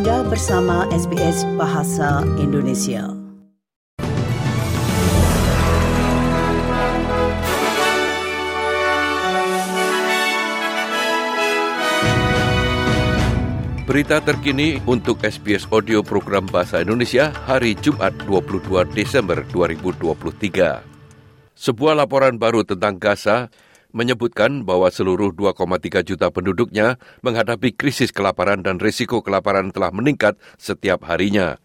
Anda bersama SBS Bahasa Indonesia. Berita terkini untuk SBS Audio Program Bahasa Indonesia hari Jumat 22 Desember 2023. Sebuah laporan baru tentang Gaza menyebutkan bahwa seluruh 2,3 juta penduduknya menghadapi krisis kelaparan dan risiko kelaparan telah meningkat setiap harinya.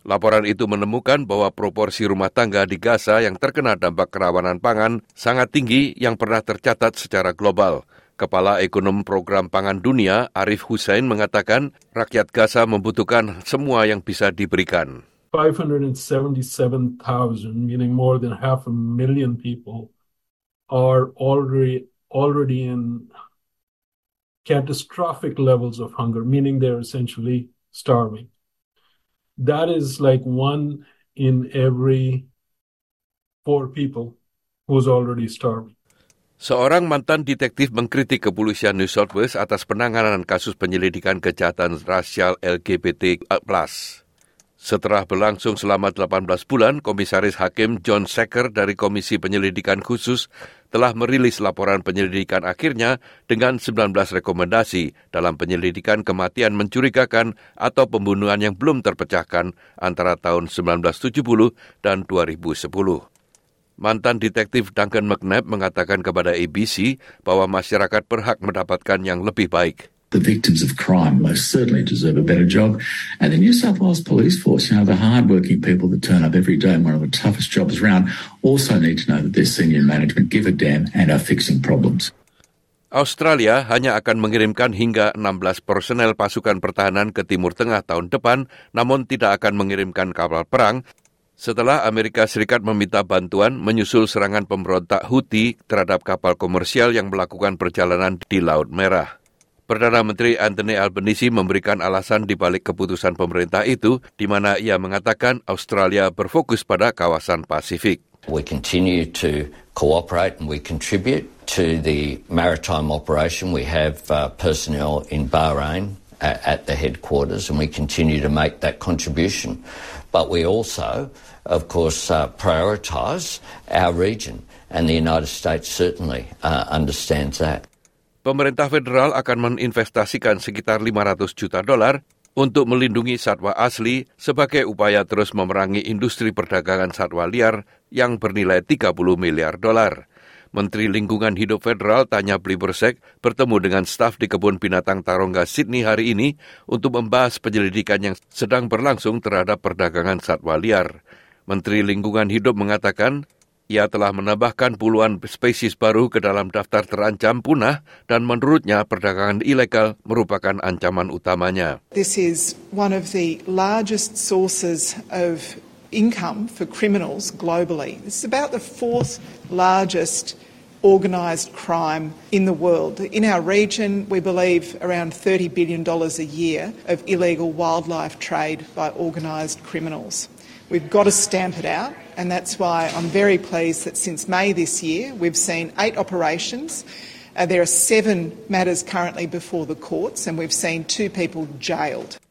Laporan itu menemukan bahwa proporsi rumah tangga di Gaza yang terkena dampak kerawanan pangan sangat tinggi yang pernah tercatat secara global. Kepala Ekonom Program Pangan Dunia, Arif Hussein, mengatakan rakyat Gaza membutuhkan semua yang bisa diberikan. 577,000, meaning more than half a million people, are already already in catastrophic levels of hunger, meaning they're essentially starving. That is like one in every four people who's already starving. Seorang mantan detektif mengkritik kepolisian New South Wales atas penanganan kasus penyelidikan kejahatan rasial LGBT+. Setelah berlangsung selama 18 bulan, Komisaris Hakim John Sacker dari Komisi Penyelidikan Khusus telah merilis laporan penyelidikan akhirnya dengan 19 rekomendasi dalam penyelidikan kematian mencurigakan atau pembunuhan yang belum terpecahkan antara tahun 1970 dan 2010. Mantan detektif Duncan McNabb mengatakan kepada ABC bahwa masyarakat berhak mendapatkan yang lebih baik. The victims of crime most certainly deserve a better job. And the New South Wales Police Force, you know, the hard-working people that turn up every day in one of the toughest jobs around, also need to know that their senior management give a damn and are fixing problems. Australia hanya akan mengirimkan hingga 16 personel pasukan pertahanan ke Timur Tengah tahun depan, namun tidak akan mengirimkan kapal perang setelah Amerika Serikat meminta bantuan menyusul serangan pemberontak Houthi terhadap kapal komersial yang melakukan perjalanan di Laut Merah. Perdana Menteri Anthony Albanese memberikan alasan di balik keputusan pemerintah itu, di mana ia mengatakan Australia berfokus pada kawasan Pasifik. We continue to cooperate and we contribute to the maritime operation. We have uh, personnel in Bahrain at, at the headquarters and we continue to make that contribution. But we also, of course, uh, prioritise our region and the United States certainly uh, understands that. Pemerintah federal akan menginvestasikan sekitar 500 juta dolar untuk melindungi satwa asli sebagai upaya terus memerangi industri perdagangan satwa liar yang bernilai 30 miliar dolar. Menteri Lingkungan Hidup Federal Tanya Plibersek bertemu dengan staf di Kebun Binatang Tarongga Sydney hari ini untuk membahas penyelidikan yang sedang berlangsung terhadap perdagangan satwa liar. Menteri Lingkungan Hidup mengatakan ia telah menambahkan puluhan spesies baru ke dalam daftar terancam punah dan menurutnya perdagangan ilegal merupakan ancaman utamanya. This is one of the largest sources of income for criminals globally. This is about the fourth largest organised crime in the world. In our region, we believe around $30 billion a year of illegal wildlife trade by organised criminals. We've got to stamp it out, and that's why I'm very pleased that since May this year we've seen eight operations. Uh, there are seven matters currently before the courts, and we've seen two people jailed.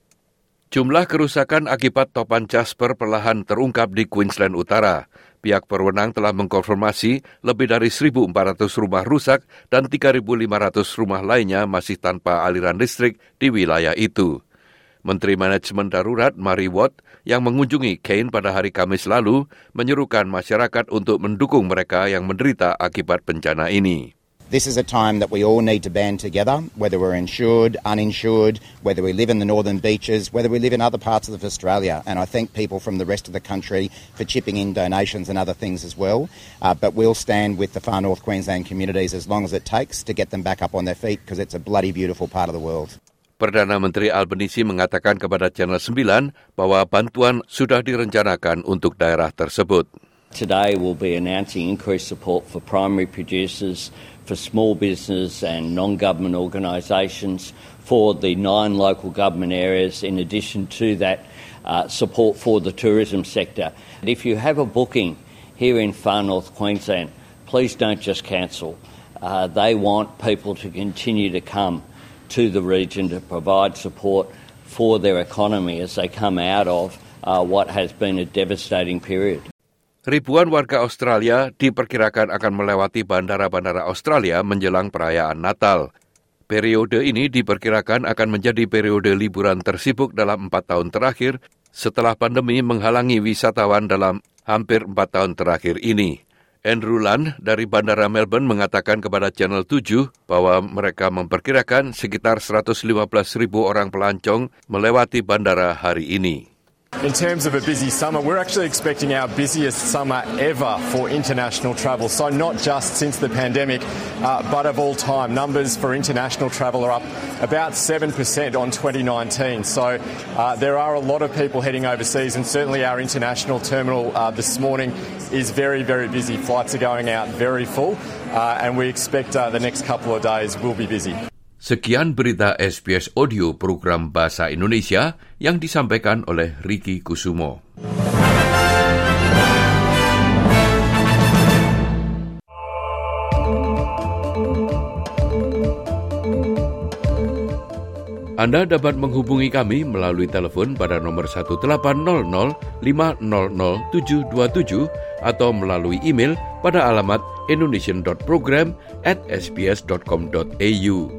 Jumlah kerusakan akibat topan Jasper perlahan terungkap di Queensland Utara. Pihak berwenang telah mengkonfirmasi lebih dari 1.400 rumah rusak dan 3.500 rumah lainnya masih tanpa aliran listrik di wilayah itu. Menteri Manajemen Darurat Mary Watt yang mengunjungi Kane pada hari Kamis lalu menyerukan masyarakat untuk mendukung mereka yang menderita akibat bencana ini. This is a time that we all need to band together, whether we're insured, uninsured, whether we live in the northern beaches, whether we live in other parts of Australia. And I thank people from the rest of the country for chipping in donations and other things as well. Uh, but we'll stand with the far north Queensland communities as long as it takes to get them back up on their feet because it's a bloody beautiful part of the world. Perdana Menteri Albanese mengatakan kepada Channel 9 bahwa bantuan sudah direncanakan untuk daerah tersebut. Today we'll be announcing increased support for primary producers, for small business and non-government organisations, for the nine local government areas, in addition to that uh, support for the tourism sector. If you have a booking here in far north Queensland, please don't just cancel. Uh, they want people to continue to come to the region to provide support for their economy as they come out of uh, what has been a devastating period. Ribuan warga Australia diperkirakan akan melewati bandara-bandara Australia menjelang perayaan Natal. Periode ini diperkirakan akan menjadi periode liburan tersibuk dalam empat tahun terakhir setelah pandemi menghalangi wisatawan dalam hampir empat tahun terakhir ini. Andrew Lan dari Bandara Melbourne mengatakan kepada Channel 7 bahwa mereka memperkirakan sekitar 115 ribu orang pelancong melewati bandara hari ini. In terms of a busy summer, we're actually expecting our busiest summer ever for international travel. So, not just since the pandemic, uh, but of all time. Numbers for international travel are up about 7% on 2019. So, uh, there are a lot of people heading overseas, and certainly our international terminal uh, this morning is very, very busy. Flights are going out very full, uh, and we expect uh, the next couple of days will be busy. Sekian berita SBS Audio program Bahasa Indonesia yang disampaikan oleh Riki Kusumo. Anda dapat menghubungi kami melalui telepon pada nomor 1800 500 727 atau melalui email pada alamat indonesian.program at sbs.com.au.